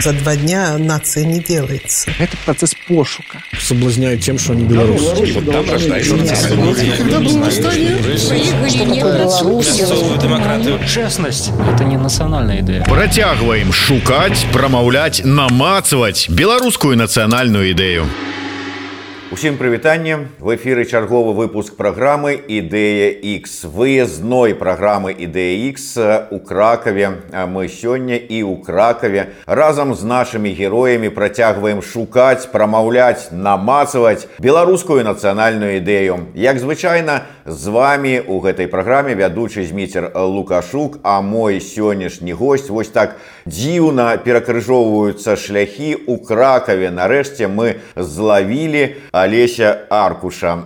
За два дня нация не делается. Это процесс пошука. Соблазняют тем, что они белорусы. И вот там рождается демократию. Честность – это не национальная идея. Працягваем шукаць, прамаўляць, намацваць беларускую нацыянальную ідэю. Усім прывітанне в эфіры чарговы выпуск праграмы ідэя X выездной праграмы ідэя X у кракаве мы сёння і ў кракаве разам з нашымі героямі працягваем шукаць прамаўляць намацаваць беларускую нацыянальную ідэю як звычайна з вами у гэтай праграме вядучы зміцер лукашук а мой сённяшні гость вось так дзіўна перакрыжоўваюцца шляхі у кракаве нарэшце мы злавілі Олеся Аркуша,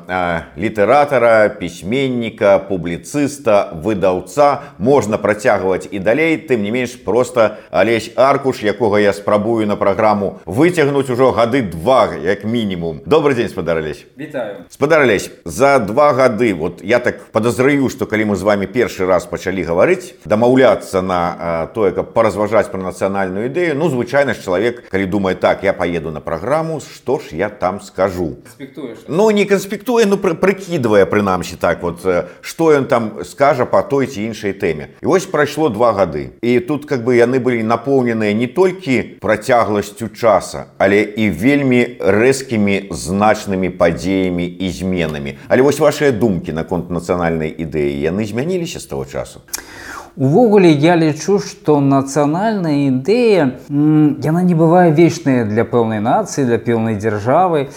літэратара, пісьменніка, публіцыста, выдаўца, можна працягваць і далей, тым не менш просто Алесь Аркуш, якога я спрабую на праграму выцягнуць ужо гады два як мінімум. Добрый дзень спадарались. Вітаю. Спадарались за два гады вот я так подазраю, што калі мы з вами першы раз пачалі гаварыць, дамаўляцца на тое, каб паразважаць пра нацыянальную ідэю, ну звычайна ж чалавек, калі думае так, я поеду на праграму, што ж я там скажу. Канспектуеш. Ну не канспектуе, ну пры, прыкідвае прынамсі так вот што ён там скажа по той ці іншай тэме. І вось прайшло два гады. І тут как бы яны былі напоўненыя не толькі працягласцю часа, але і вельмі рэзкімі значнымі падзеямі і зменамі. Але вось вашыя думкі наконт нацыянальнай ідэі яны змяніліся з таго часу. Увогуле я лічу, што нацыянальная ідэя яна не бывае вечная для пэўнай нацыі, для пэўнай дзяржавы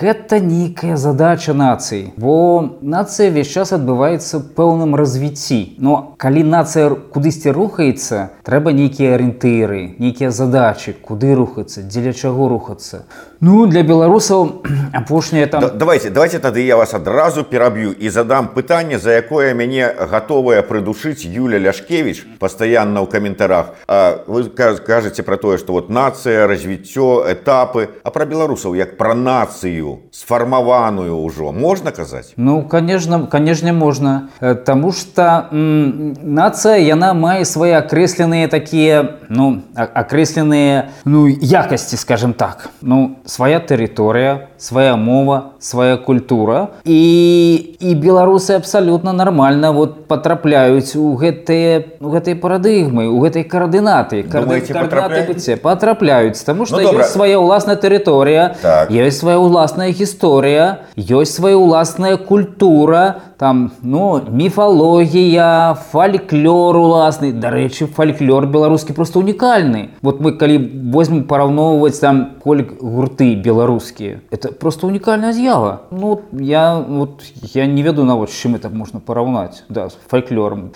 гэта нейкая задача нацыі бо нацыя ўвесь час адбываецца пэўным развіцці но калі нацыя кудысьці рухаецца трэба нейкія арыентыры нейкія задачы куды рухацца дзеля чаго рухацца ну для беларусаў апошняе там да, давайте давайте тады я вас адразу пераб'ю і задам пытанне за якое мяне гатовая прыдушыць Юля ляшкевич пастаянна ў каментарах а вы кажаце про тое что вот нацыя развіццё этапы а про беларусаў як пра нацыю сфармаваную ўжо можна казаць ну конечно конечно можно тому что нация яна мае свои акрэсленыя такія ну акрэсленыя ну якасці скажем так ну свая тэрыторыя свая мова свая культура і і беларусы абсалютна нармальна вот потрапляюць у гэтыя у гэтай парадыгмы у гэтай каардынаты каардынаты потрапляюць тому что ну, свая ўласная тэрыторыя так. ёсць свая ўласная гісторыя ёсць свая ўласная культура там ну міфалогія фальклор уласны дарэчы фальклор беларускі просто унікальны вот мы калі возьмем параўноўваць там кольк гурты беларускія это просто унікальная з'ява ну я вот я не ведаю нават чым это можна параўнаць да з фальклором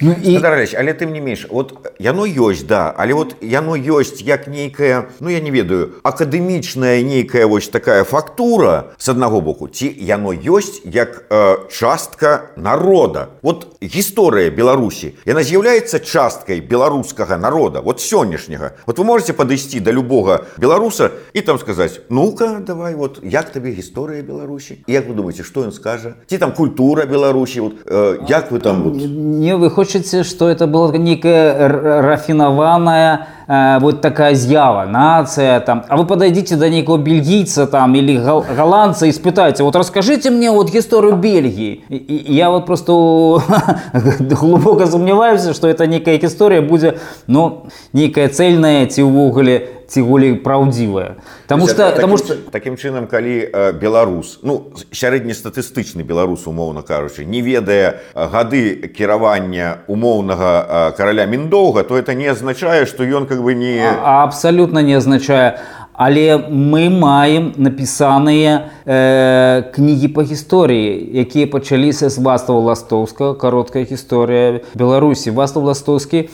Ну, і... Дарэч, але тым не менш вот яно ёсць да але вот яно ёсць як нейкая ну я не ведаю акадэмічная нейкая вось такая фактура с аднаго боку ці яно ёсць як э, частка народа вот гісторыя беларусі яна з'яўляецца часткай беларускага народа вот сённяшняга вот вы можете падысці до любога беларуса і там сказаць ну-ка давай вот як табе гісторыя беларусі як вы думаете что ён скажа ці там культура беларусі вот э, як вы там вот... не вы хочаце что это было некая рафінаваная э, вот такая з'ява нация там. А вы подойдите до некого бельгийца там или гол голландца и спытайте вот расскажите мне вот историю бельгии и, и я вот просто глубоко сомневаюсь что это некая история будет но некая цельная ці увогуле ці болей праўдзівая Таму что потому что таким чынам калі э, беларус ну сярэднестатыстычны беларус умоўна кажучы не ведае гады кіравання умоўнага караля міндоўга то это не азначае что ён как бы не а, абсолютно не азначае. Але мы маем напісаныя э, кнігі па гісторыі якія пачаліся з вастава ластоўска кароткая гісторыя беларусі. Вастав ластоўскі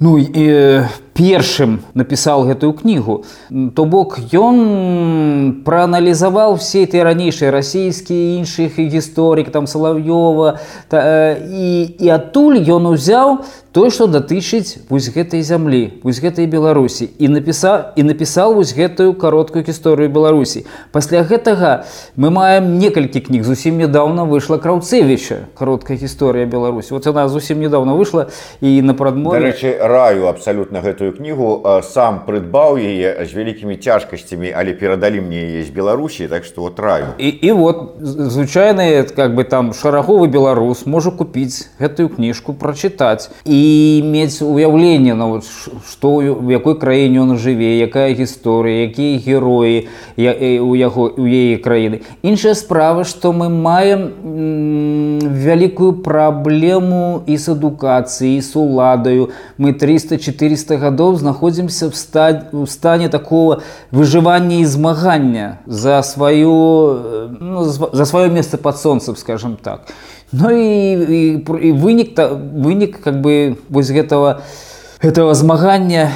ну і першым напісаў гэтую кнігу то бок ён прааналізаваў все ты ранейшыя расійскія іншых гісторык там салавёва та, і, і адтуль ён узяў тое што датычыць вось гэтай зямлі вось гэтай беларусі і напісаў і напісаў вось гэтую кароткую гісторыю беларусі. Пасля гэтага мы маем некалькі кніг. Зусім нядаўна выйшла краўцевіча кароткая гісторыя беларусі. Вот яна зусім нядаўна выйшла і на прадмове речы раю абсалютна гэтую гэтую кнігу а, сам прыдбаў яе з вялікімі цяжкасцямі але перадалі мне яе з беларусі так что вот раю і, і вот звычайны как бы там шараговы беларус можа купіць гэтую кніжку прачытаць і мець уяўленне на вот што у якой краіне ён жыве якая гісторыя якія героі у яго у яе краіны іншая справа што мы маем вялікую праблему і з адукацыі з уладаю мы 300-400 гадоў знаходзімся в ста у стане такого выжывання і змагання за сваю ну, за сваё месца под солнцем скажем так ну і, і, і вынік то вынік как бы вось гэтага этого змагання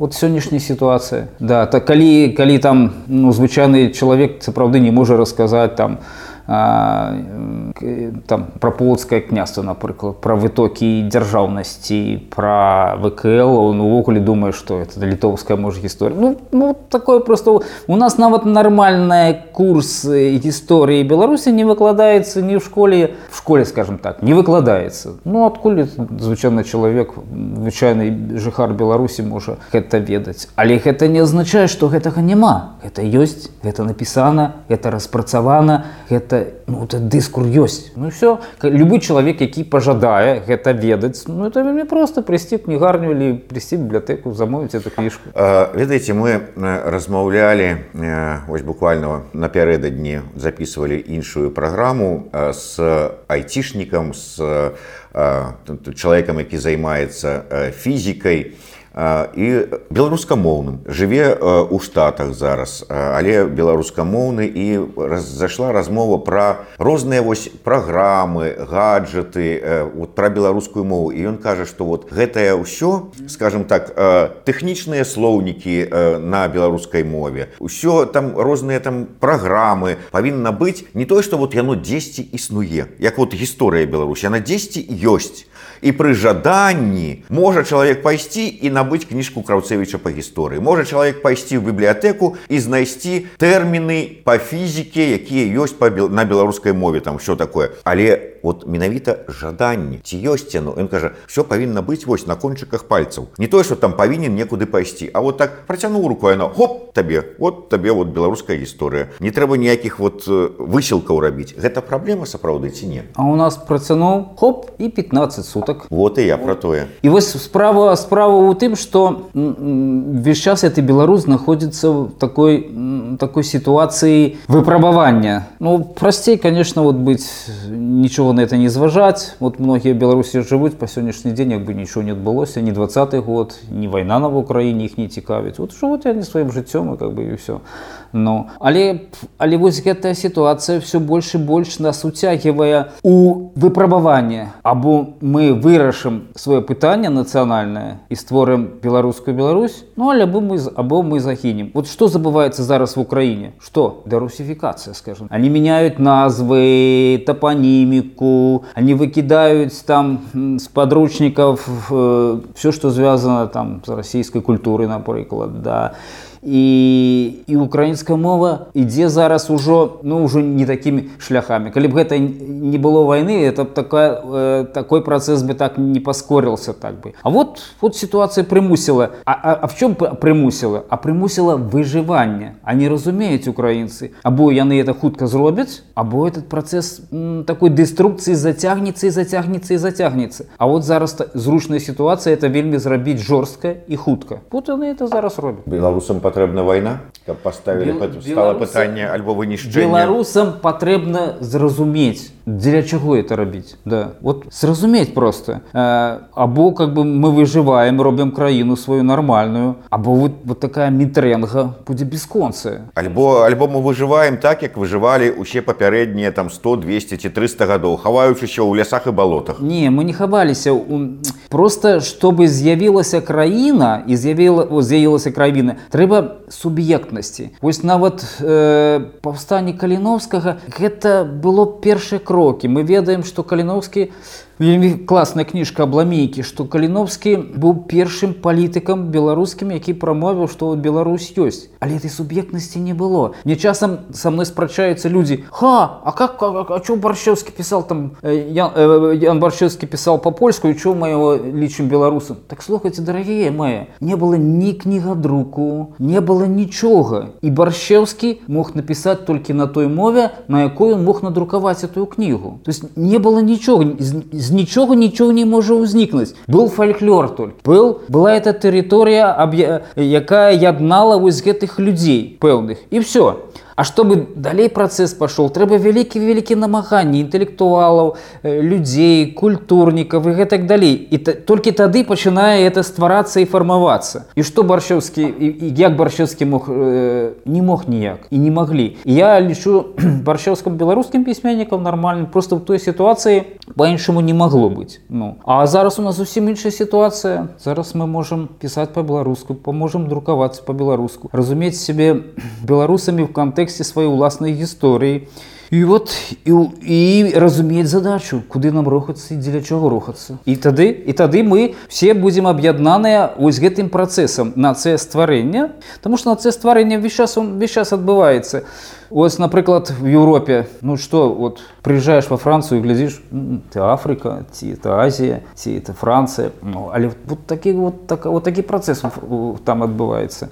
вот сённяшняя сітуацыя да так калі калі там ну звычайны чалавек сапраўды не можа расказаць там там пра полацкае княства напрыклад пра вытокі дзяржаўнасці пра вКл увогуле думае што это літоўская можа гісторыя ну, ну такое просто. У нас нават нармальная курс гісторыі беларусі не выкладаецца ні ў школе в школе скажем так не выкладаецца ну адкуль звычайны чалавек звычайны жыхар беларусі можа гэта ведаць але гэта не азначае што гэтага няма это ёсць гэта напісана это распрацавана гэта гэта ну, это дыскур ёсць ну все любы чалавек які пажадае гэта ведаць ну это вельмі просто прыйсці кнігарню или прыйсці бібліятэку замовіць эту кніжку ведаеце мы размаўлялі ось буквально напярэдадні записывалі іншую праграму с айцішнікам с чалавекам які займаецца фізікай і і беларускамоўным жыве ў штатах зараз але беларускамоўны і зайшла размова пра розныя вось праграмы гаджеты вот пра беларускую мову і ён кажа што вот гэтае ўсё скажем так тэхнічныя слоўнікі на беларускай мове ўсё там розныя там праграмы павінна быць не тое што вот яно дзесьці існуе як вот гісторыя Беларусь яна дзесьці ёсць і пры жаданні можа чалавек пайсці і набыць кніжку краўцевіча па гісторыі можа чалавек пайсці ў бібліятэку і знайсці тэрміны па фізіке якія ёсць па на беларускай мове там що такое але вот менавіта жаданне ці ёсць яно ён кажа все павінна быць вось на кончыках пальцаў не тое что там павінен некуды пайсці а вот так працянуў руку яно хоп табе вот табе вот беларуская гісторыя не трэба ніякіх вот высілкаў рабіць гэта праблема сапраўды ці не а у нас працянуў хоп і 15 суток суток вот і я про тое і вось справа справа у тым что весь час это беларус знаходзіцца в такой такой сітуацыі выпрабавання ну прасцей конечно вот быть нічого на это не зважаць вот многія беларусі жывуць по сённяшні дзень як бы нічого не адбылося не двадцатый год не вайна на в украіне іх не цікавіць вот жывуць они сваім жыццём и как бы і все Ну але але вось гэтая сітуацыя все больш і больш нас уцягвае у выпрабаванне. Або мы вырашым сваё пытанне нацыянальнае і створым беларускую Беларусь ну альбо мы або мы загінем вот что забываецца зараз в Украіне? Что дерусификация скажем они меняют назвы топонимику они выкидаюць там с подручников э, все что связано там с российской культурой напрыклад да. и і, і украінская мова ідзе зараз ужо ну ўжо не такімі шляхамі калі б гэта не было войны это такая э, такой працэс бы так не паскорился так бы А вот вот сітуацыя прымусіла а, а, а в чем прымусіла а прымусіла выжыванне а не разумеюць украінцы або яны это хутка зробяць або этот працэс такой дэструкцыі зацягнецца і зацягнецца і зацягнецца А вот зараз зручная сітуацыя это вельмі зрабіць жорстка і хутка вот яны это зараз робяць беларусам по патрэбна вайна каб поставілі Бел... стала пытанне альбо вынішчэння беларусам патрэбна зразумець дзеля чаго это рабіць? Да. Вот зразумець просто э, або как бы мы выжываем робім краіну сваю нармальную або вот, вот такая мітрэнга будзе бесконцы альбо альбо мы выжываем так як выжывалі усе папярэднія там 100 200 ці 300 гадоў хаваючыся ў лясах і балотах. Не мы не хаваліся просто чтобы з'явілася краіна і з'явіла з'явілася краіна трэба суб'ектнасці. Вось нават э, паўстанне каліновскага гэта было першае крокі крокі мы ведаем што каліновскі вельмі класная кніжка абламейкі што каліновскі быў першым палітыкам беларускім які прамовіў што Беларусь ёсць. Але этой суб'ектнасці не было. Мне часам со мной спрачаюцца людзі ха а как а чё баршчэўскі пісал там Ян, Ян баршчэўскі пісаў па-польску і чё маго лічым беларусам так слухайце дарагія мае не было ні кнігадруку не было нічога і баршчэўскі мог напісаць толькі на той мове на он мог надрукаваць эту кнігу то есть не было нічога з з нічога нічого не можа ўзнікнуць был фальклор только был была эта тэрыторыя якая яднала вось гэтых людзей пэўных і все А чтобы далей працэс пашоў трэба вялікі вялікі намаганні інтэлектуалаў э, людзей культурнікаў і гэтак далей. І толькі тады пачынае это стварацца і фармавацца. І што баршчэўскі як баршчэўскі мог э, не мог ніяк і не маглі. Я лічу баршчэўскім беларускім пісьменнікам нармальным просто в той сітуацыі по-іншаму не магло быць. Ну а зараз у нас зусім іншая сітуацыя. Зараз мы можемм пісаць по-беларуску поможам друкавацца по-беларуску разумець сябе беларусамі в кантэксце кантэксце сваёй уласнай гісторыі і вот і, і разумець задачу куды нам рухацца і дзеля чаго рухацца і тады і тады мы все будзем аб'яднаныя вось гэтым працэсам нацыя стварэння Таму што нацыя стварэння весь час он весь час адбываецца ось напрыклад в Еўропе ну что вот приезжаешь во Францию глядзіш ты Африка ці это Азія ці это Францыя ну, але вот такі вот так вот такі працэс там адбываецца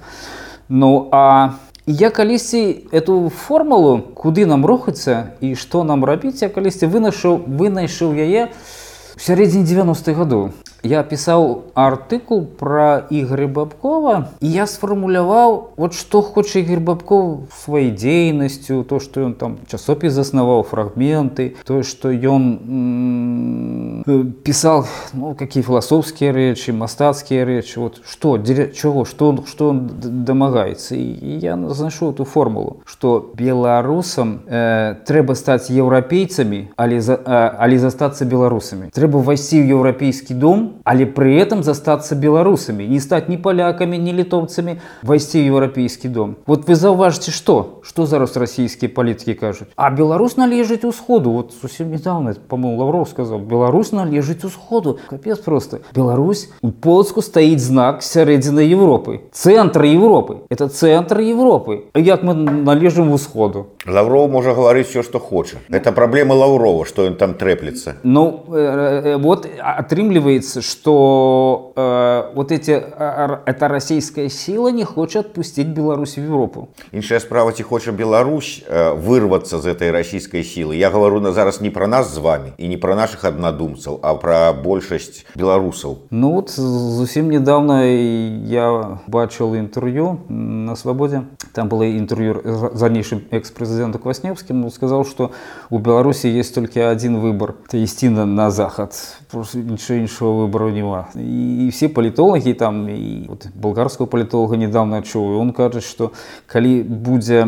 Ну а я калісьці эту формулу куды нам рухацца і што нам рабіць я калісьці вынашыў вынайшыў яе у сярэдзіне 90-х гадоў я пісаў артыкул про ігоря бабкова і я сфармуляваў вот што хоча ігор бабков сваёй дзейнасцю то што ён там часопіс заснаваў фрагменты тое што ён пісаў ну, какие філасофскія рэчы мастацкія рэчы вот што дзеля чаго што што он дамагаецца і я знайшоў эту формулу што беларусам э, трэба стаць еўрапейцамі але за э, але застацца беларусамі трэба ўвайсці ў еўрапейскі дом але при этом застаться беларусамі не стать ни поляками ни літовцамі вайсці еўрапейскі дом вот вы заўважце что что зараз расійскія палітыкі кажуць а беларус належыць усходу вот зусім недавно по-моему лавров сказал беларус належыць усходу капец просто Беларусь у полску стаіць знак сярэдзіны Европы центр Европы это центр Европы як мы належым усходу лавров можа гаварыць все что хоча это праблема лаўрова что ён там трэплецца ну э, э, вот атрымліваецца что э, вот эти э, эта российская сила не хочет отпустить Беларусь в Европу. Іншая справа ці хоча Беларусь э, вырваться з этой российской силы. Я говорю на зараз не про нас з вами и не про наших однодумцев, а про большасць беларусаў. Ну вот зусім недавно я бачил интервью на свободе. Там было интервью занейшим экс-президенту Квасневским. Он сказал, что у Беларуси есть только один выбор. Это идти на, на заход. Просто ничего, ничего выбора выбору няма і все палітолагі там і вот, балгарского палітолога недавно чуў он кажа что калі будзе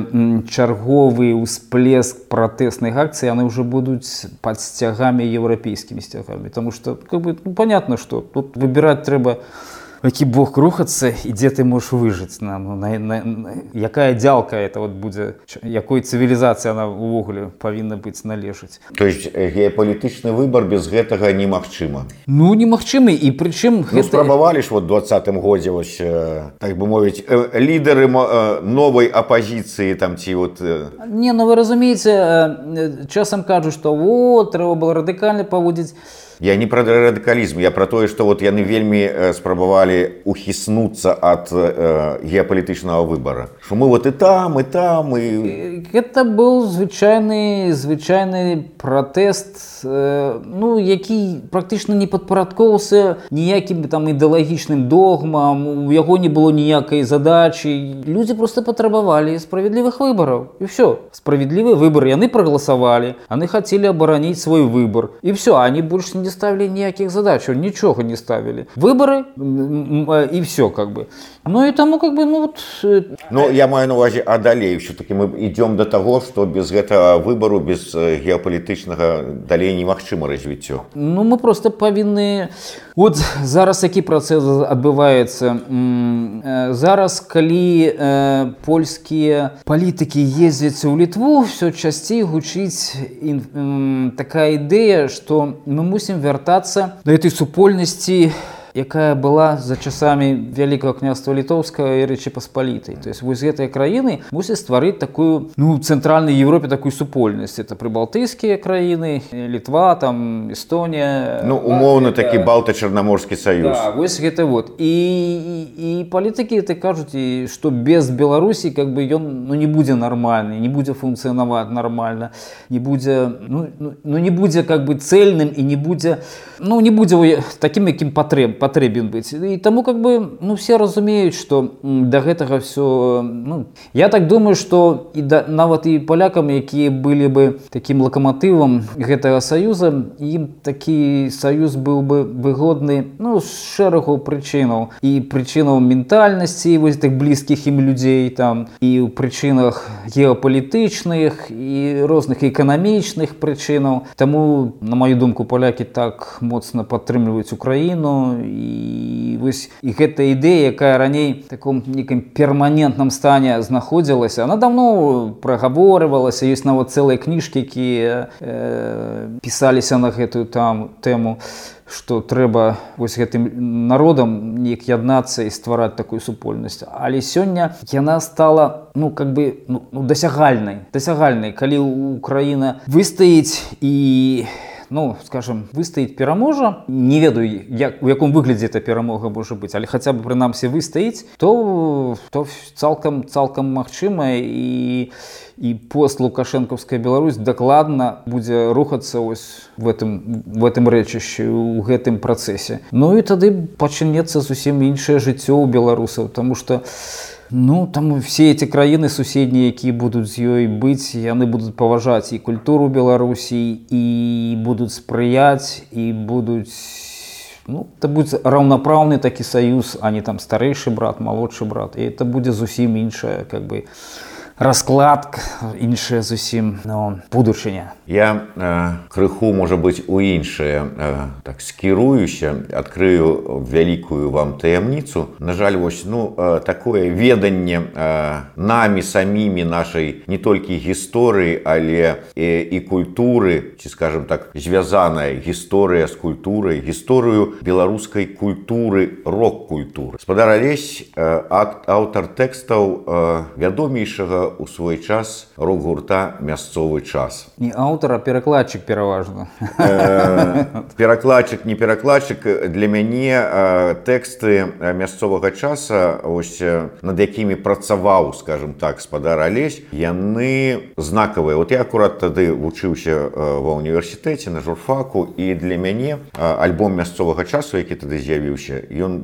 чарговы ўсплеск пратэсных акцый яны уже будуць под сцягамі еўрапейскімі сцягамі тому что как бы ну, понятно что тут выбирать трэба у які бог рухацца і дзе ты можаш выжыць нам? Ну, на, на, на, якая дзялка это вот будзе якой цывілізацыя она увогуле павінна быць належыць то есть э, геапалітычны выбор без гэтага немагчыма. Ну немагчымы і прычым ну, гэта... спрабавалі ж вот двадцатым годзе вось э, так бы мовіць э, лідары новай апозіцыі там ці вот не ну вы разумееце часам кажу што вот трэба было радыкальна паводзіць Я не про радыкалізм, я про тое, што вот яны вельмі спрабавалі ухіснуцца ад э, геапалітычнага выбара. Шо мы вот і там і там і Гэта быў звычайны звычайны пратэст, э, ну, які практычна не падпарадкоўся ніякім там ідэалагічным догмам, у яго не было ніякай задачы. Людзі просто патрабавалі справядлівых выбараў. І ўсё справядлівы выбор яны прагаласавалі, яны хацелі абараніць свой выбор. І все, они больш не не ставили никаких задач, ничего не ставили. Выборы и все как бы. Ну и тому как бы, ну вот... Э, ну, я маю на увазе, а далей все-таки мы идем до того, что без этого выбору, без э, геополитичного далей немагчыма развіццё. Ну, мы просто повинны от зараз які працэс адбываецца э, зараз калі э, польскія палітыкі ездзяць у літву все часцей гучыць э, такая ідэя что мы мусім вяртацца да этой супольнасці якая была за часамі вялікага княства літоўскага і рэчы паспалітай то есть вось гэтай краіны мусіць стварыць такую ну цэнтральнай Европе такую супольнасць это прыбалтыйскія краіны літва там Эстонія ну умоўна такі балта-чарнаморскі саюз да, вось гэта вот і, і, і палітыкі ты кажуць і што без беларусі как бы ён ну не будзе нармальны не будзе функцыянаваць нармальна не будзе ну, ну, ну не будзе как бы цельным і не будзе ну не будзе таким якім патрэб патрэбен быць. І таму как бы ну все разумеюць что да гэтага все ну, я так думаю что і да нават і палякам якія былі бы таким лакаматывам гэтага саюза ім такі саюз быў бы выгодны ну шэрагу прычынаў. І прычынаў ментальнасці вось так блізкіх ім людзей там і ў прычынах геапалітычных і розных эканамічных прычынаў. Таму на маю думку палякі так моцна падтрымліваюць украіну вось і гэта ідэя якая раней таком некім перманентным стане знаходзілася. Она давно прагаворывалася ёсць нават цэлыя кніжкі якія э, пісаліся на гэтую там тэму что трэба вось гэтым народам неяк яднацца і ствараць такую супольнасць. Але сёння яна стала ну как бы ну, ну, дасягальнай дасягальнай. Калі Украіна выстаіць і ну скажем выстаіць пераможа. Не ведаю як у яком выглядзе эта перамога можа быць але хаця бы прынамсі выстаіць то то цалкам цалкам магчыма. І і пост лукашэнкаўская Беларусь дакладна будзе рухацца ось в этом в этом рэчышчы у гэтым працэсе. Ну і тады пачынецца зусім іншае жыццё ў беларусаў тому что у Ну там все эти краіны суседнія якія будуць з ёй быць яны будуць паважаць і культуру беларусій і будуць спрыяць і будуць ну, это будзе раўнапраўны такі саюз а не там старэйшы брат малодшы брат і это будзе зусім іншая как бы расклад іншая зусім ну, будучыня я э, крыху можа быць у іншае э, так скіруюся адкрыю вялікую вам таямніцу на жаль вось ну э, такое веданне э, намі самімі нашай не толькі гісторыі але і, і культуры ці скажем так звязаная гісторыя з культурай гісторыю беларускай культуры рок-культуры спадар алесь э, аўтар тэкстаў э, вядомейшага у свой час рок-гурта мясцовы час не аўтара перакладчык пераважна перакладчык не перакладчык для мяне тэксты мясцовага часа ось над якімі працаваў скажем так спадар алесь яны знакавыя вот я акурат тады вучыўся ва універсітэце на журфаку і для мяне альбом мясцовага часу які тады з'явіўся ён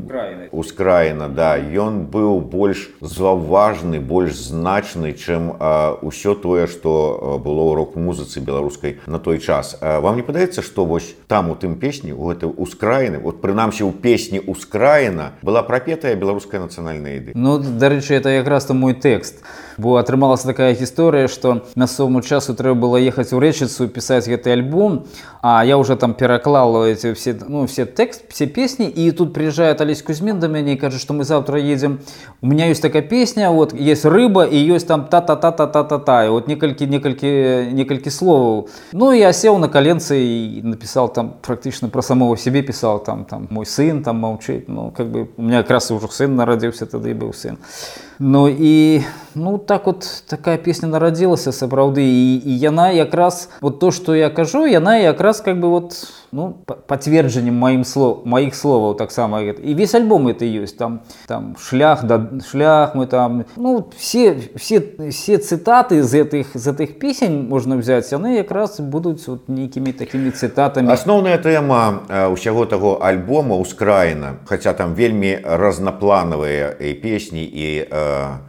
ускраіна да ён быў больш заўважны больш значны чым ўсё тое што было ў рок-музыцы беларускай на той час вам не падаецца што вось там у тым песні у гэтай ускраіны вот прынамсі ў песні ускраіна была прапетая беларуская нацыянальная іды Ну дарэчы это якраз там мой тэкст бо атрымалася такая гісторыя што на суму часу трэба было ехаць у рэчыцу пісаць гэты альбом а я уже там пераклал эти все ну все тэкст все песні і тут приезжает Алесь Кузьмин до мяне кажа што мы завтра едем у меня есть такая песня вот есть рыба і ёсць там та-та-та-та-та-та-та. вот некалькі некалькі некалькі словаў ну я сеў на каленцы і написал там практычна про самого себе писал там там мой сын там маўчыць ну как бы у меня якраз ужо сын нарадзіўся тады быў сын Ну і ну так вот такая песня нарадзілася сапраўды і, і яна якраз вот то что я кажу яна якраз как бы вот ну пацверджаннем маім слов маіх словаў таксама і весь альбом это ёсць там там шлях да шлях мы там ну все все все цытаты з гэтых з гэтых песень можна взять яны якраз будуць вот нейкімі такімі цытатамі асноўная тэма ўсяго таго альбома ускраіна хаця там вельмі разнапланавыя і песні і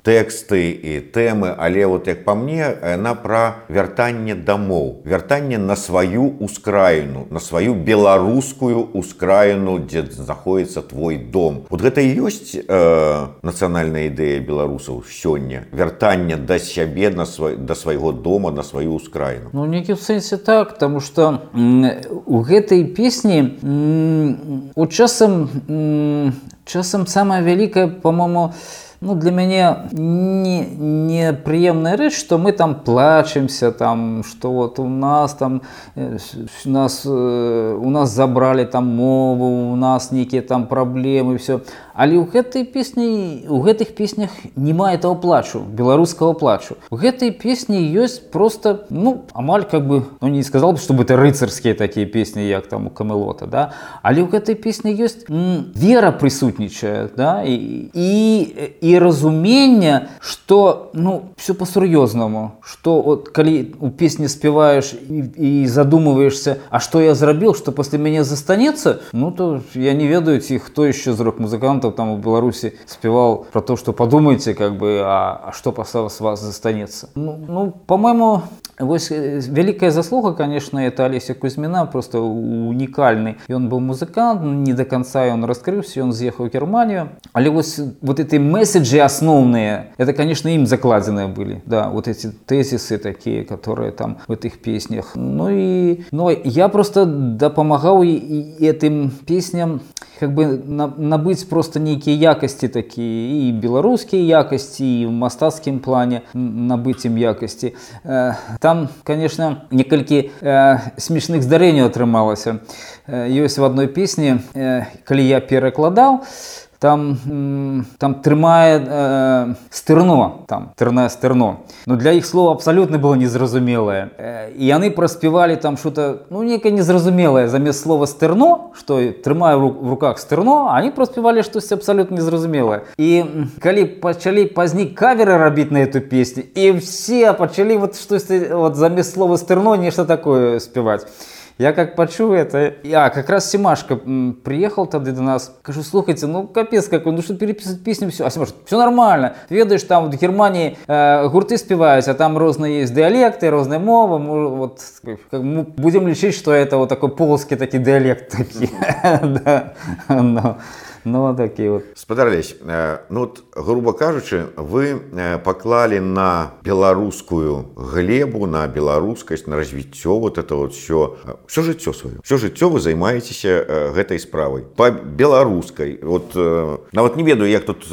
тэксты і тэмы але вот як по мне на пра вяртанне дамоў вяртанне на сваю ускраіну на сваю беларускую ускраіну дзе знаходіцца твой дом вот гэта і ёсць э, нацыянальная ідэя беларусаў сёння вяртання да сябе на свой да свайго дома на сваю ускраіну ну некі в сэнсе так тому что у гэтай песні у часам часам самая вялікая по-моему ну, для мяне не, непрыемная рэч что мы там плачемся там что вот у нас там э, нас э, у нас забрали там мову у нас нейкія там праблемы все але ў гэтай песні у гэтых песнях няма этого плачу беларускага плачу. У гэтай песні ёсць просто ну амаль как бы ну не сказал бы чтобы это рыцарскія такія песні як там у камелота да? Але ў гэтай песні ёсць вера прысутнічае да? І і і разумення что ну все по-сур'ёзнаму что от калі у песні спяваешь і, і задумываешься а что я зрабіў что после мяне застанецца? Ну то я не ведаю ці хто еще з рок музыкант музыкантов там в Беларуси спевал про то, что подумайте, как бы, а, а что после вас застанется. Ну, ну по-моему, Вось вялікая заслуга конечно это Олеся Кузьміна просто унікальны ён быў музыкант не до конца ён раскрыўся ён з'ехаў Германію але вось вот этой месседжи асноўныя это конечно ім закладзеныя былі да вот эти тезисы такие которые там в этих песнях ну и но ну, я просто дапамагаў і этим песням как бы набыць просто нейкія якасці такія і беларускія якасці і в мастацкім плане набыць ім якасці там конечно некалькі э, смешных здарэнняў атрымалася э, ёсць в адной песні э, калі я перакладаў то там там трымае э, стырно там тэрнае стырно но для іх слова абсалютна было незразумелае э, і яны праспявалі там что-то ну некае незразумелае замест слова стырно что трымаю в руках стырно они праспявалі штось абсалютна незразумелае і калі пачалі пазней каверы рабіць на эту песню і все пачалі вот штосьці вот замест слова стырно нешта такое спяваць я как пачу это я как раз семашка приехал тады до нас кажу слухайте ну капец какой ну что переписывать песню все а Семаш, все нормально. Ведаешь там в германии э, гурты спеваюсь а там розные есть диалекты розная мова вот как, мы будем лечить что это вот такой полоски такие диалект такие Ну такі вот спадарлесь ну вот грубо кажучы вы паклалі на беларускую глебу на беларускасць на развіццё вот это вот все все жыццё сваё все жыццё вы займаецеся гэтай справай по беларускай вот нават не ведаю як тут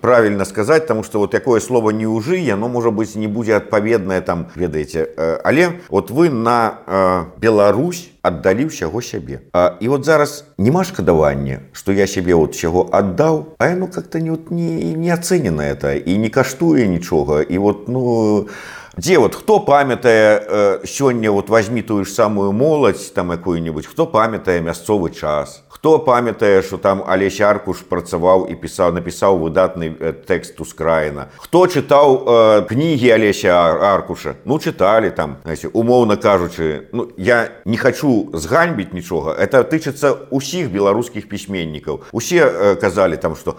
правильно сказать тому что вот якое слово не ўжы яно можа быть не будзе адпаведнае там ведаеце але вот вы на Беларусь аддалі ўсяго сябе а, і вот зараз няма шкадавання что я сябе вот чаго аддаў а яно как-то не вот не не ацэнена это і не каштуе нічога і вот ну дзе вот хто памятае э, сёння вот возьми тую ж самую моладзь там якую-нибудь хто памятае мясцовы час хто памятае что там алесь аркуш працаваў і пісаў напісаў выдатны э, тэкст ускраіна хто чытаў э, кнігі алеся аркуша ну чыталі там знаете, умоўна кажучы ну я не хочу зганьбіць нічога это тычыцца усіх беларускіх пісьменнікаў усе э, казалі там что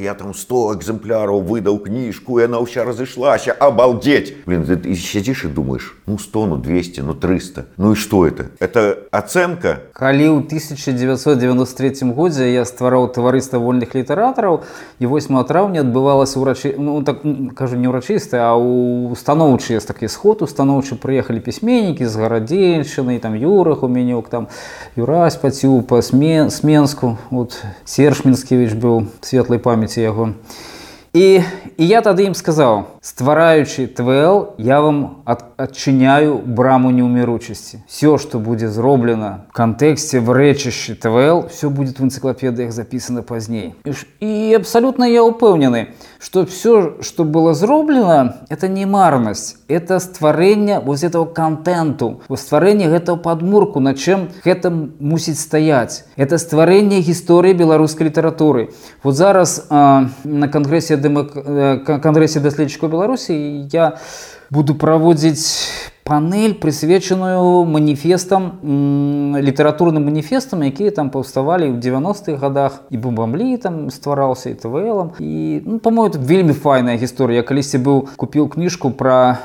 я там 100 экземпляраў выдаў кніжку яна ўся разышлася обалдеть блин ты сядзіш і думаешь ну 100 ну 200 ну 300 ну і что это это ацэнка калі ў 1993 годзе я ствараў таварыства вольных літаратараў і 8 траўня адбывалася ўрачы ну так кажу не ўрачысты а у установчы есть такі сход установчы прыехалі пісьменнікі з гарадзельчыны там юрах у менюк там юрась паціў па смен сменску. Вот серж мінскевич быў светлай памяці яго і і я тады ім сказаў ствараючы твл я вам ад, адчыняю браму неўміручасці все что будзе зроблена в кантэксце в рэчышчы твл все будет в энцыклапедыях записано пазней і абсолютно я упэўнены что все что было зроблена это не марнасць это стварэнне вот этого контенту у стварэння гэтага падмурку на чым гэта мусіць стаять это стварэнне гісторыі беларускай літаратуры вот зараз э, на кангрэсе дэмак э, кангрэсе даследчыкаў беларусі я буду праводзіць панель прысвечаную маніфестам літаратурным маніфестам якія там паўставалі ў 90-х годах. І бумбамлі там ствараўся і твлом і ну, по-мо вельмі файная гісторыя калісьці быў купіў кніжку пра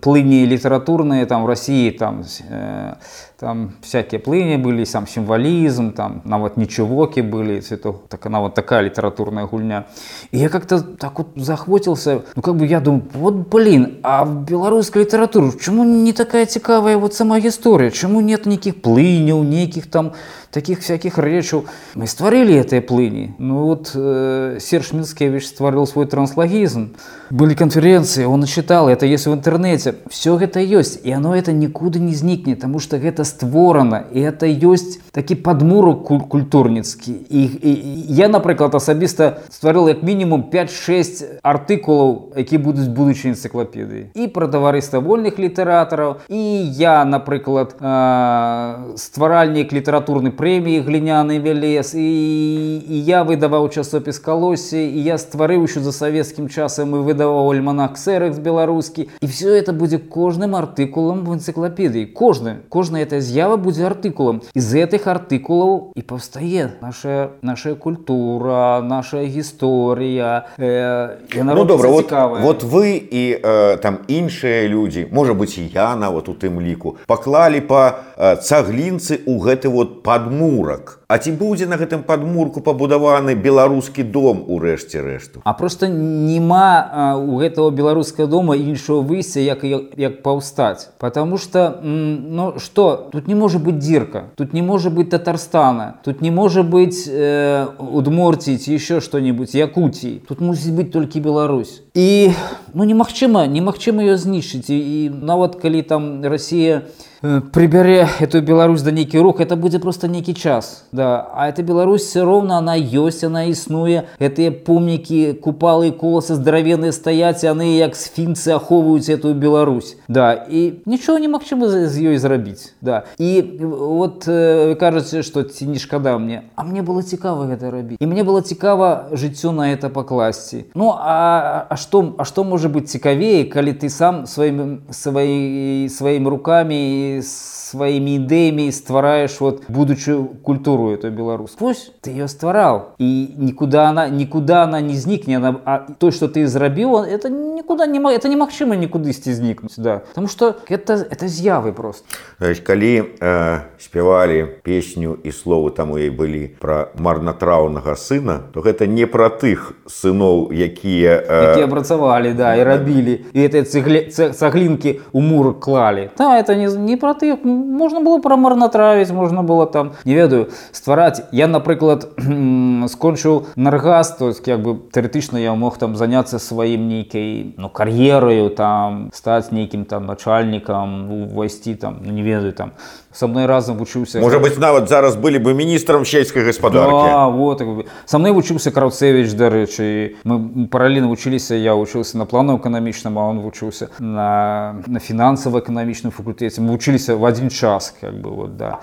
плыні літаратурныя там в Росіі там э, там всякие плыни были, сам символизм, там нават ничегоки были, это так, она вот такая литературная гульня. И я как-то так вот захватился, ну как бы я думаю, вот блин, а в белорусской литературе, почему не такая цікавая вот сама история, почему нет никаких плыней, никаких там таких всяких речаў мы стварылі этой плыни? Ну вот э, серж минскевич створил свой транслогизм были конференции он читал это есть в интернете. Все это есть и оно это никуда не знікнет потому что это створано и это есть такі подмурок куль культурніцкі і, і я напрыклад асабіста стварыў як мінімум 5-6 артыкулаў які будуць будучай энцыклапедыі і пра таварыства вольных літаратараў і я напрыклад э, стваральнік літаратурны прэміі гліняны вялез і, і я выдаваў часопіс калосе і я стварыў еще за савецкім часам і выдаваў альманах ксерекс беларускі і все это будзе кожным артыкулам в энцыклапедыі кожны кожная эта з'ява будзе артыкулам из гэтых артыкулаў і паўстае наша наша культура наша гісторыя э, ну, добра вот, вот вы і э, там іншыя людзі можа быть і я нават у тым ліку паклалі по па, э, цаглінцы у гэты вот под падмурак А ці будзе на гэтым падмурку пабудаваны беларускі дом у рэшце рэшту? А просто няма у гэтага беларускага дома іншого выйсця як як паўстаць. Потому что ну что тут не можа быть дзірка тут не можа быть татарстана тут не можа быть э, удморці ці еще что-нибудь якуці. Тут мусіць быть толькі Беларусь. І ну немагчыма немагчыма ее знішчыць. І нават калі там Россия э, прыбярэ эту Беларусь да нейкі рух это будзе просто нейкі час да а эта Беларусь все роўна она ёсць она існуе гэтыя помнікі купалы коласы здаравеныя стаяць яны як сфінцы ахоўваюць эту Беларусь. Да і нічого немагчыма з ёй зрабіць да. І вот э, кажаце что не шкада мне. А мне было цікава гэта рабіць. І мне было цікава жыццё на это пакласці ну а, а что а что можа быть цікавей калі ты сам сваім сваі сваімі руками сваімі ідэямі ствараеш вот будучую культуру эту беларускую Вось ты ее ствараў і никуда она никуда она не знікне она а то что ты зрабіў это никуда не это немагчыма нікудысьці знікнуць да потому что это это з'явы просто Значит, калі э, спявалі песню і словы там у ей былі про марнатраўнага сына то гэта не про тых сыноў якія э... працавалі да і рабілі і этой цыгле цаглінкі у мур клалі да это не не про тых можна было пра марнатравіць можна было там не ведаю ствараць я напрыклад скончыў наргаз то есть как бы тэоретычна я мог там заняться сваім нейкай ну кар'ерою там стаць нейкім там начальнікам увайсці там ну, не ведаю там со мной разам вучыўся можа быть нават зараз былі бы міністрам сельскай гаспадаркі да, вот со мной вучыўся краўцевич дарэчы мы паралельна вучыліся я вучыўся на плану эканамічным а он вучыўся на на фінансава-эканамічным факультэце мы вучыліся в один час как бы вот да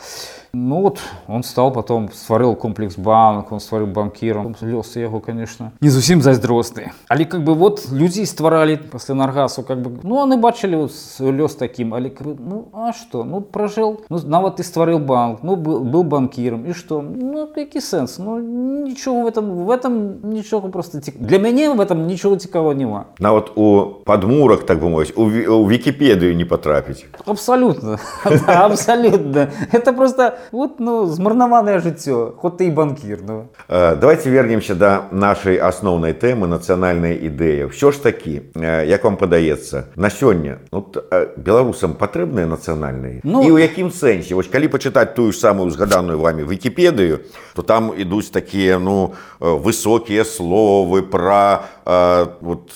ну вот он стал потом стварыў комплекс банк он стварыў банкіром лёс яго конечно не зусім зайздросны але как бы вот людзі стваралі пасля наргасу как бы ну они бачылі вот, лёс таким але ну а что ну прожил ну нават ты стварыў банк ну был, был банкіром і что ну які сэнс ну нічого в этом в этом нічога просто цік... для мяне в этом нічого цікавого няма нават у падмурах так бы мовіць у, у вікіпедыю не потрапіць абсолютно абсолютно это просто вот ну змарнаванае жыццё ход ты і банкір ну. Э, давайте вернемся до нашай асноўнай тэмы нацыянальнай ідэі ўсё ж такі э, як вам падаецца на сёння ну, э, беларусам патрэбныя нацыянальныя ну, і ў якім сэнсе вось калі пачытаць тую ж самую згаданую вами вікіпедыю то там ідуць такія ну высокія словы пра вот,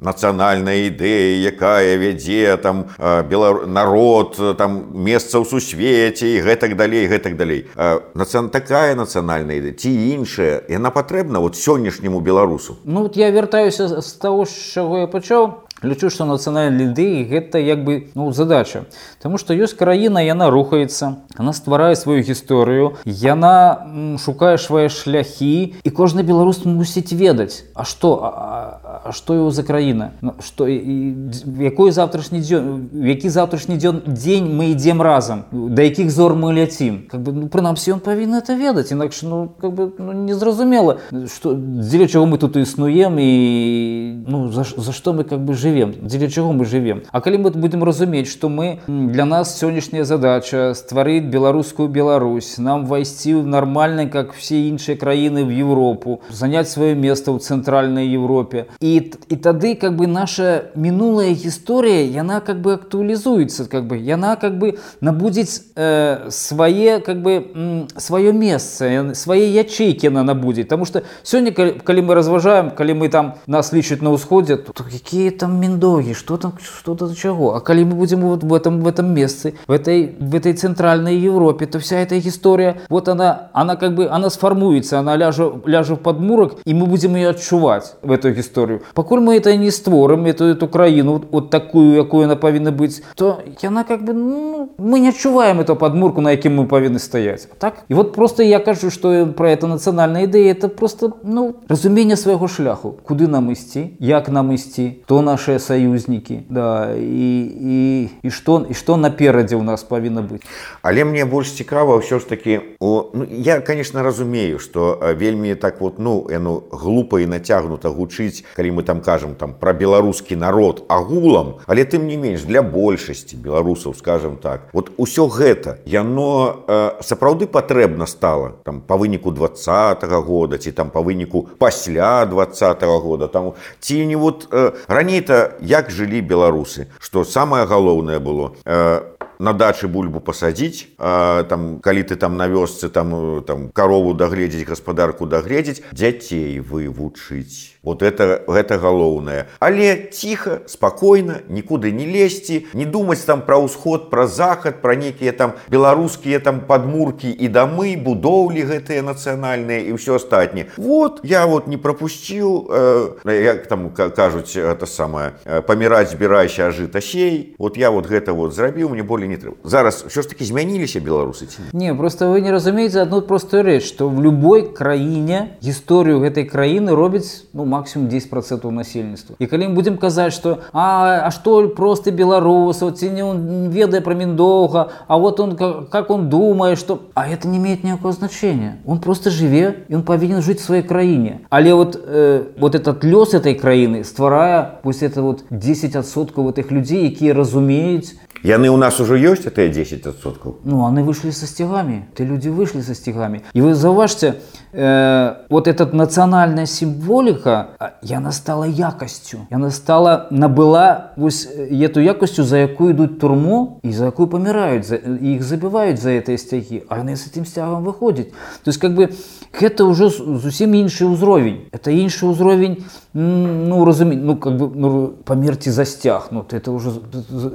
нацыянальная ідэя якая вядзе там белар народ там месца ў сусвеце і гэтак да далей гэтак далей нацыян такая нацыянальная ідэя ці іншая яна патрэбна вот сённяшняму беларусу ну вот я вяртаюся з того з чаго я пачаў лічу што нацыянальнай ідэі гэта як бы ну задача Таму што ёсць краіна яна рухаецца она стварае сваю гісторыю яна м, шукае свае шляхі і кожны беларус мусіць ведаць А што а, а, а што его за краіна Ну, в якой завтрашні дзён які завтрашні дзён дзень мы ідзем разам да якіх зор мы ляцім как бы ну, прынамсі ён павінен это ведаць інакш ну как бы ну, незразумела што дзеля чаго мы тут існуем і ну за, за што мы как бы живвем дзеля чаго мы живвем А калі мы будемм разумець што мы для нас сённяшняя задача стварыць беларускую Беларусь нам вайсці в нармальна как все іншыя краіны в Европу занять сваё место ў цэнтральнай Европе і т- і тады как бы наша мінулая гісторыя яна как бы актуалізуецца как бы яна как бы набудзець э, свае как бы м, сваё месца яны- свае ячейкі яна набудзець Таму что сёння калі, калі мы разважаем калі мы там нас лічаць на ўсходзе то, то якія там міндогі что там что то чаго А калі мы будем вот в этом в этом месцы в этой в этой центральной Европе то вся эта история вот она она как бы она сформуется она ляжа ляжа в подмурок и мы будем ее адчуваць в эту гісторыю пакуль мы это не створым эту эту краіну вот, вот такую якую она павінна быць то яна как бы ну, мы не адчуваем эту подмурку на якім мы павінны стаять так і вот просто я кажу что про это нацыянальная ідэя это просто ну разумение свайго шляху куды нам ісці як нам ісці то наши саюзнікі да і і і что і что наперадзе у нас павінна быць Але мне больш цікава ўсё ж такі о, ну, я конечно разумею что э, вельмі так вот ну яно глупа і нацягнута гучыць калі мы там кажам там про беларускі народ агулам але тым не менш для большасці беларусаў скажем так вот усё гэта яно э, сапраўды патрэбна стала там по выніку двадцатого года ці там по выніку пасля двадцатого года там ці не вот э, раней-то як жылі беларусы что самое галоўнае было э, на дачы бульбу пасадзіць а, там калі ты там на вёсцы там э, там карову дагледзець гаспадарку дагледзець дзяцей вывучыць вот это гэта галоўнае але ціха спакойна нікуды не лезці не думаць там пра ўсход пра захад пра нейкія там беларускія там падмуркі і дамы будоўлі гэтыя нацыянальныя і ўсё астатніе вот я вот не пропусціў э, як там ка- кажуць это самае э, паміраць збірайся а жыта сей вот я вот гэта вот зрабіў мне болей не трэба зараз ўсё ж таки змяніліся беларусы ці не? Не, просто вы не разумееце одну простую рэч, што в любой краіне гісторыю гэтай краіны робіць ну максимум 10% насельніцтва. І калі мы будзем казаць, што а, а што просты беларусаў ці не он ведае пра міндоўга, а вот он как, как он думае, што а это не имеет никакого значения. Он просто жыве і он павінен жыць в сваёй краіне. Але вот э, вот этот лёс этой краіны стварае пусть это вот 10% этих людзей, якія разумеюць яны у нас уже ёсць тыя 10соткаў Ну, они вышли со стягами. Ты люди вышли со стягами. И вы зauważcie, э, вот эта национальная символика, а, яна стала якостью. Яна стала, набыла вось, э, эту якостью, за якую идут в турму и за якую помирают. За, и их забивают за этой стяги. А они с этим стягом выходят. То есть, как бы, это уже зусім інший узровень. Это інший узровень, м, ну, разумею, ну, как бы, ну, померти за стяг. Ну, это уже,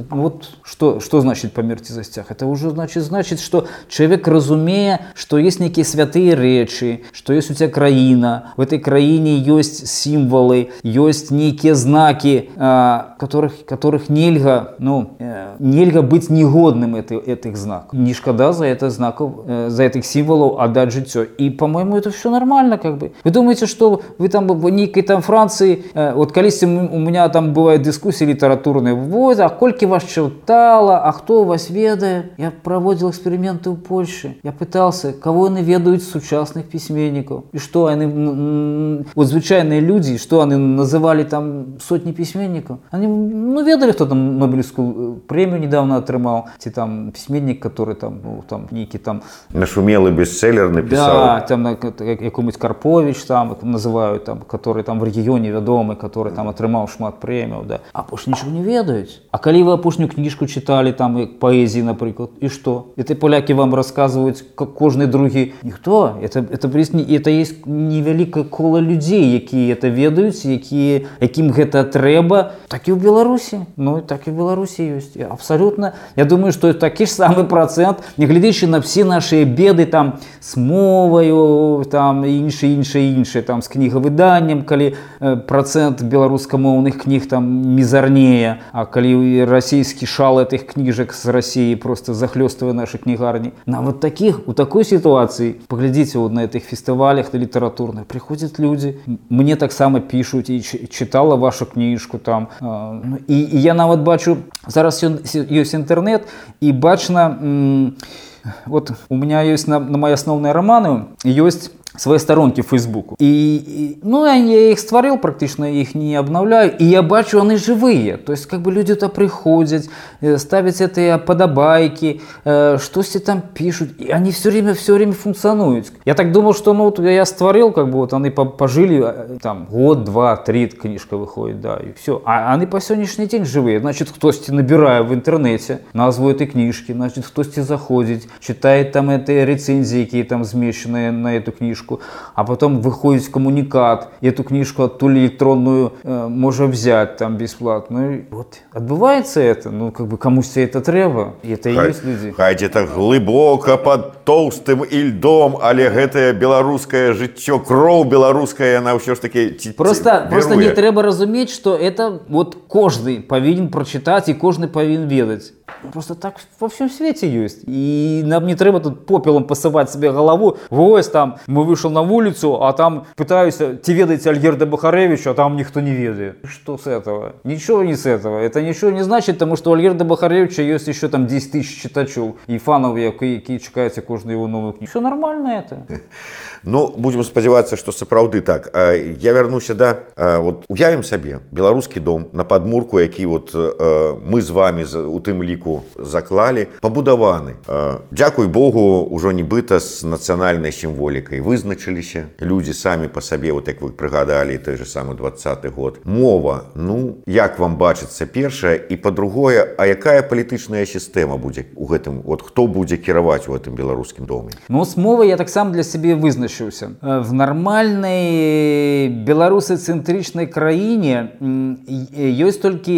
вот, что, что значит померти за стяг? Это уже значит, значит, что человек разумея, что есть некие святые речи, что есть у тебя краина, в этой краине есть символы, есть некие знаки, а, которых, которых нельга, ну, э, нельга быть негодным это, этих знаков. Не шкода за это знаков, э, за этих символов отдать житё. И, по-моему, это все нормально, как бы. Вы думаете, что вы там в некой там Франции, э, вот колись у меня там бывают дискуссии литературные, вот, а кольки вас читала, а кто вас ведает? Я проводил эксперименты в Польше. Я пытался, кого они ведают сучасных письменников. И что они, вот звычайные люди, что они называли там сотни письменников. Они, ну, ведали, кто там Нобелевскую э, премию недавно отрымал, ці там письменник, который там, ну, там, некий там нашумелы бестселлер напісаў Да, там на- як- якомусь Карпович там як называют там, который там в рэгіёне вядомы, который там атрымаў шмат прэміяў, да. А апошні нічого не ведаюць. А калі вы апошнюю кніжку читалі там як паэзіі, напрыклад, і што? Это поляки вам рассказываюць как кожны другі ніхто это это, есть не- это есть невялікае кола людзей, якія это ведаюць якія якім гэта трэба так і ў беларусі. Ну так і беларусі ёсць. Абсалютна я думаю что такі ж самы процент нягледзячы на все наши беды там с моваю там іншы іншы іншы там з кнігавыданнем калі процент беларускамоўных кніг там мізарнее А калі расійскі шал этих кніжак з Росіі просто захлёстывае наши кнігарні. Нават таких у такой ситуации поглядзіце вот на этих фестывалях на літаратурных приходят люди мне таксама пишутць і читала вашу кніжку там ну, і, і я нават бачу зараз ёсць інтэрнет і бачна вот у меня есть на, на мои основные романы есть свои сторонки в Фейсбуку. И, и, ну, я их створил практично, их не обновляю. И я бачу, они живые. То есть, как бы люди-то приходят, э, ставят эти подобайки, э, что все там пишут. И они все время, все время функционируют. Я так думал, что ну, я створил, как бы вот они пожили, э, там, год, два, три книжка выходит, да, и все. А они по сегодняшний день живые. Значит, кто-то набирая в интернете назву этой книжки, значит, кто-то заходит, читает там эти рецензии, какие там змещенные на эту книжку, книжку, а потом выходит коммуникат, и эту книжку оттуда электронную э, можно взять там бесплатно. И вот отбывается это, ну как бы кому-то это треба, и это хай, и есть люди. Хай где-то глубоко под толстым льдом, але гэтае беларускае жыццё кроў беларуская она ўсё ж таки просто просто не трэба разумець что это вот кожны павінен прочитать и кожны павінен ведаць просто так во всем свете есть и нам не трэба тут попелом посывать себе голову вось там мы вышел на улицу а там пытаюсь те ведаете альгерда бахаревича а там никто не ведает. Что с этого? Ничего не с этого. Это ничего не значит потому что у альгерда бахаревича есть еще там 10 тысяч читачов. И фанов які чекаете кожную его новую книгу все нормально это Ну будем спадзявацца что сапраўды так я вярнуся да вот уявім сабе беларускі дом на падмурку які вот мы з вами у тым ліку заклалі пабудаваны Дякуй Богу ужо нібыта з нацыянальнай сімволікай вызначыліся людзі самі по сабе вот як вы прыгадалі той же самы двадцаты год мова ну як вам бачыцца першая і по-другое А якая палітычная сістэма будзе у гэтым вот хто будзе кіраваць у гэтым беларускім доме Ну с мовай я таксама для сябе вызначу вызначыўся в нармальнай беларусацэнтрычнай краіне ёсць толькі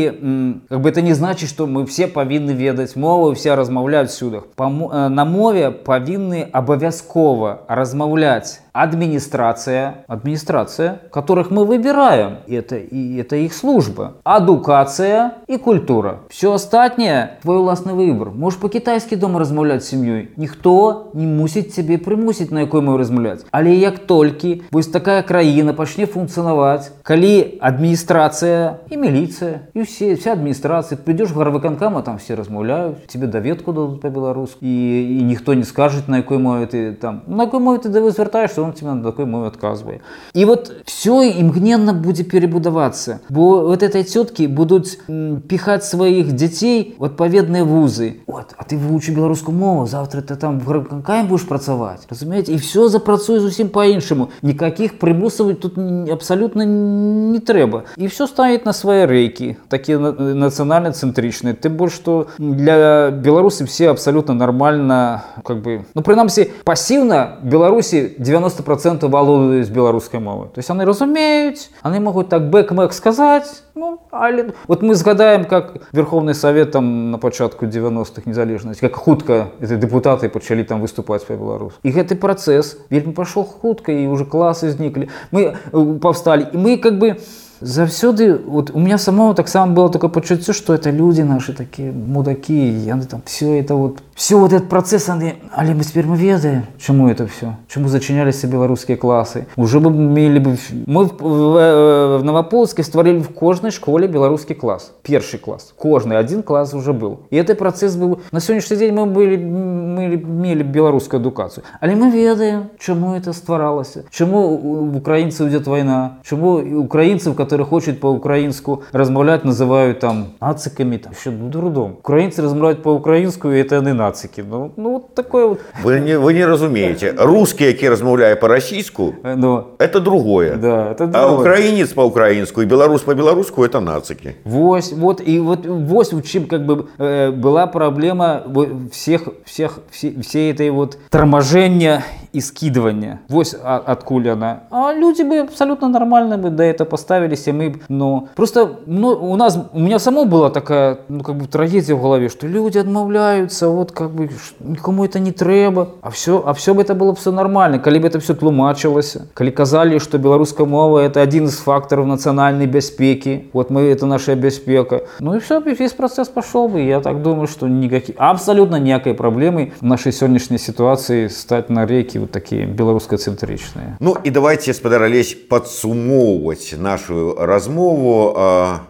как бы это не значит что мы все павінны ведаць мову все размаўляюць сюдах на мове павінны абавязкова размаўляць администрация, администрация, которых мы выбираем, это, и это их служба, адукация и культура. Все остальное твой властный выбор. Можешь по-китайски дома размовлять с семьей. Никто не мусит тебе примусить, на якой мове размовлять. Але як толькі вось такая краіна пачне функцыянаваць, калі адміністрацыя і міліцыя і все вся адміністрацыя придешь гарвыканкама там все размаўляюць тебе даведку дадут по-беларуску і, і ніхто не скажет на якой мове ты там на якой мове ты да звяртаешься он тебе на такой мове отказывае и вот все імгненна будзе перебудавацца бо вот этой цёткі будуць піхаць сваіх дзяцей в адпаведныя вузы вот а ты вывучу беларускую мову завтра ты там в гарканкаем будешь працаваць разумееце і все запрацуе зусім по-іншаму никаких прымусаваць тут абсолютно не трэба і все ставить на свои рэйкі такие нацыянальна цэнтрычныя ты больш что для беларусы все абсолютно нормально как бы ну прынамсі пассіўна беларусі 90 90% володуюць беларускай мовы. То есть яны разумеюць они могуць так бэкмэк сказаць ну, але... вот мы згадаем как верховный совет там на пачатку 90-х незалежнасць как хутка эти депутаты пачалі там выступаць по беларус і гэты працэс вельмі пашоў хутка і уже класы зніклі мы э, паўсталі. І мы как бы заўсёды вот у меня самого таксама было такое пачуццё что это люди наши такие мудаки яны там все это вот все вот этот процесс они але мы теперь мы ведаем чему это все чему зачыняліся беларускія класы уже бы мелі бы мы в, в, в новополске стварили в кожнай школе беларускі класс першы класс кожны один класс уже был и этот процесс был на сённяшні день мы были мы мелі беларускую адукацыю але мы ведаем чему это стваралася чему у украінцаў идет война чему украінцаў которые которые хочуць по-украінску размаўляць называют там нацыкамі там еще трудом украінцы размаўляюць по-украінску это яны нацыкі ну, ну вот такое вот вы не вы не разумееце русский які размаўляе по-расійску но ну. это другое да это а украінец по-украінску і беларус по-беларуску это нацыкі Вось вот і вот вось у чым как бы э, была праблема всех всех все, все этой вот торможения и скидывание. Вот откуда она. А люди бы абсолютно нормально бы до этого поставились, и мы, ну, просто ну, у нас, у меня само была такая, ну, как бы трагедия в голове, что люди отмовляются, вот как бы никому это не треба, а все, а все бы это было бы все нормально, коли бы это все тлумачилось, коли казали, что белорусская мова это один из факторов национальной безпеки, вот мы, это наша безпека. Ну и все, весь процесс пошел бы, я так думаю, что никаких, абсолютно никакой проблемы в нашей сегодняшней ситуации стать на реки вот такие белорусскоцентричные. Ну і давайте спадар Алесь падсумоўваць нашу размову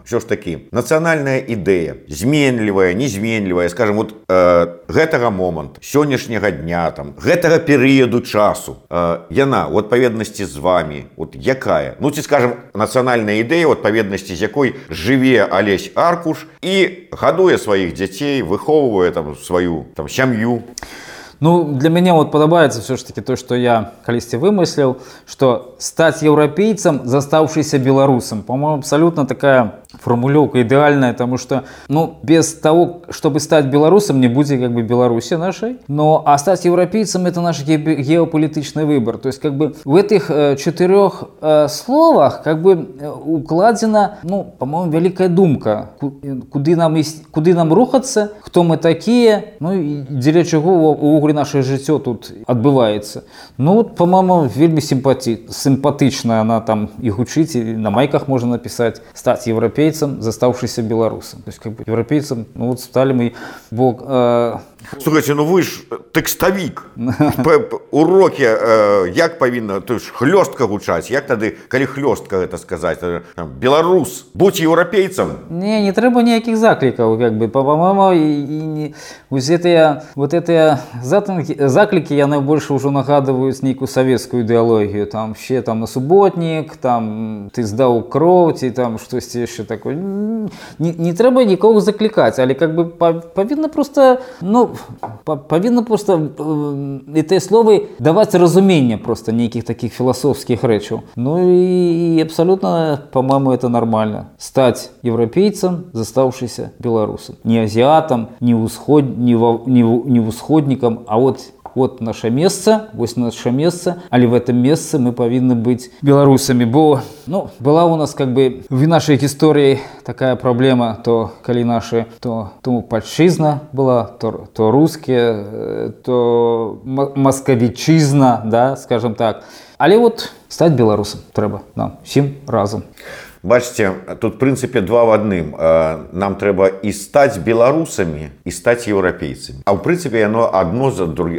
що ж такі нацыянальная ідэя зменлівая незменлівая скажем вот э, гэтага момант сённяшняга дня там гэтага перыяду часу э, яна у адпаведнасці з вами вот якая ну ці скажем нацыянальная ідэя у адпаведнасці з якой жыве алесь аркуш і гадуе сваіх дзяцей выхоўвае там сваю там сям'ю Ну, для меня вот подобается все-таки то, что я колесте вымыслил, что стать европейцем, заставшийся белорусом. По-моему, абсолютно такая формулировка идеальная, потому что, ну, без того, чтобы стать белорусом, не будет как бы Беларуси нашей, но а стать европейцем это наш ге геополитичный выбор. То есть, как бы в этих э, четырех э, словах как бы э, укладена, ну, по-моему, великая думка, куда нам, куда нам рухаться, кто мы такие, ну, и для чего у коли наше жыццё тут адбываецца ну вот по-моему вельмі сімпаті сімпатычна она там і гучыць і на майках можна напісаць стаць еўрапейцам застаўшыся беларусам то есть как бы еўрапейцам ну вот сталі мы бо э, слухайте ну вы ж тэкставік урокі э, як павінна то ж хлёстка гучаць як тады калі хлёстка гэта сказаць беларус будь еўрапейцам не не трэба ніякіх заклікаў как бы вось гэтыя вот это за заклікі яны больш ужо нагадваюць нейкую савецкую ідэалогію там ще там на суботнік там ты здаў кроў ці там штосьці яшчэ такое не, не трэба нікога заклікаць але как бы павінна просто ну павінна просто і тыя словы даваць разуменне просто нейкіх таких філасофскіх рэчаў ну і, і абсалютна по-моему это нормально стаць еўрапейцам застаўшыся беларусам не азіатам не ўсход не не ўсходнікам а вот вот наше месца вось наше месца але в этом месцы мы павінны быць беларусамі бо ну была у нас как бы в нашай гісторыі такая праблема то калі наши то то пальшчызна была то то рускія э, то маскавічызна да скажем так. Але вот стаць беларусам трэба нам всім разам а бачце тут прынцыпе два в адным нам трэба і стаць беларусамі і стаць еўрапейцамі а ў прынцыпе яно адно за друг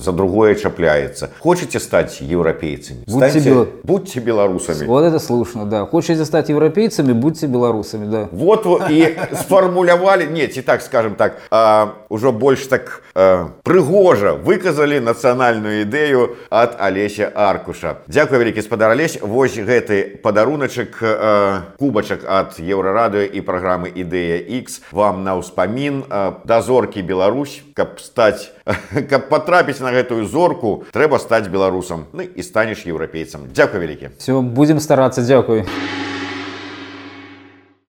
за другое чапляецца хочаце стаць еўрапейцамі будьте, будьте беларусамі вот это слушно да хочаце стаць еўрапейцамі будьте беларусамі да вот і сфармулявалі не ці так скажем так а, ужо больш так а, прыгожа выказалі нацыянальную ідэю ад алеся аркуша Дякую вялікі спадар алесь вось гэты падаруначак э, кубачак ад еўрарадыо і праграмы ідэя X вам на ўспамін э, дазоркі Беларусь каб стаць каб патрапіць на гэтую зорку трэба стаць беларусам ну і станеш еўрапейцам Дякую вялікі все будем старацца дзякуй.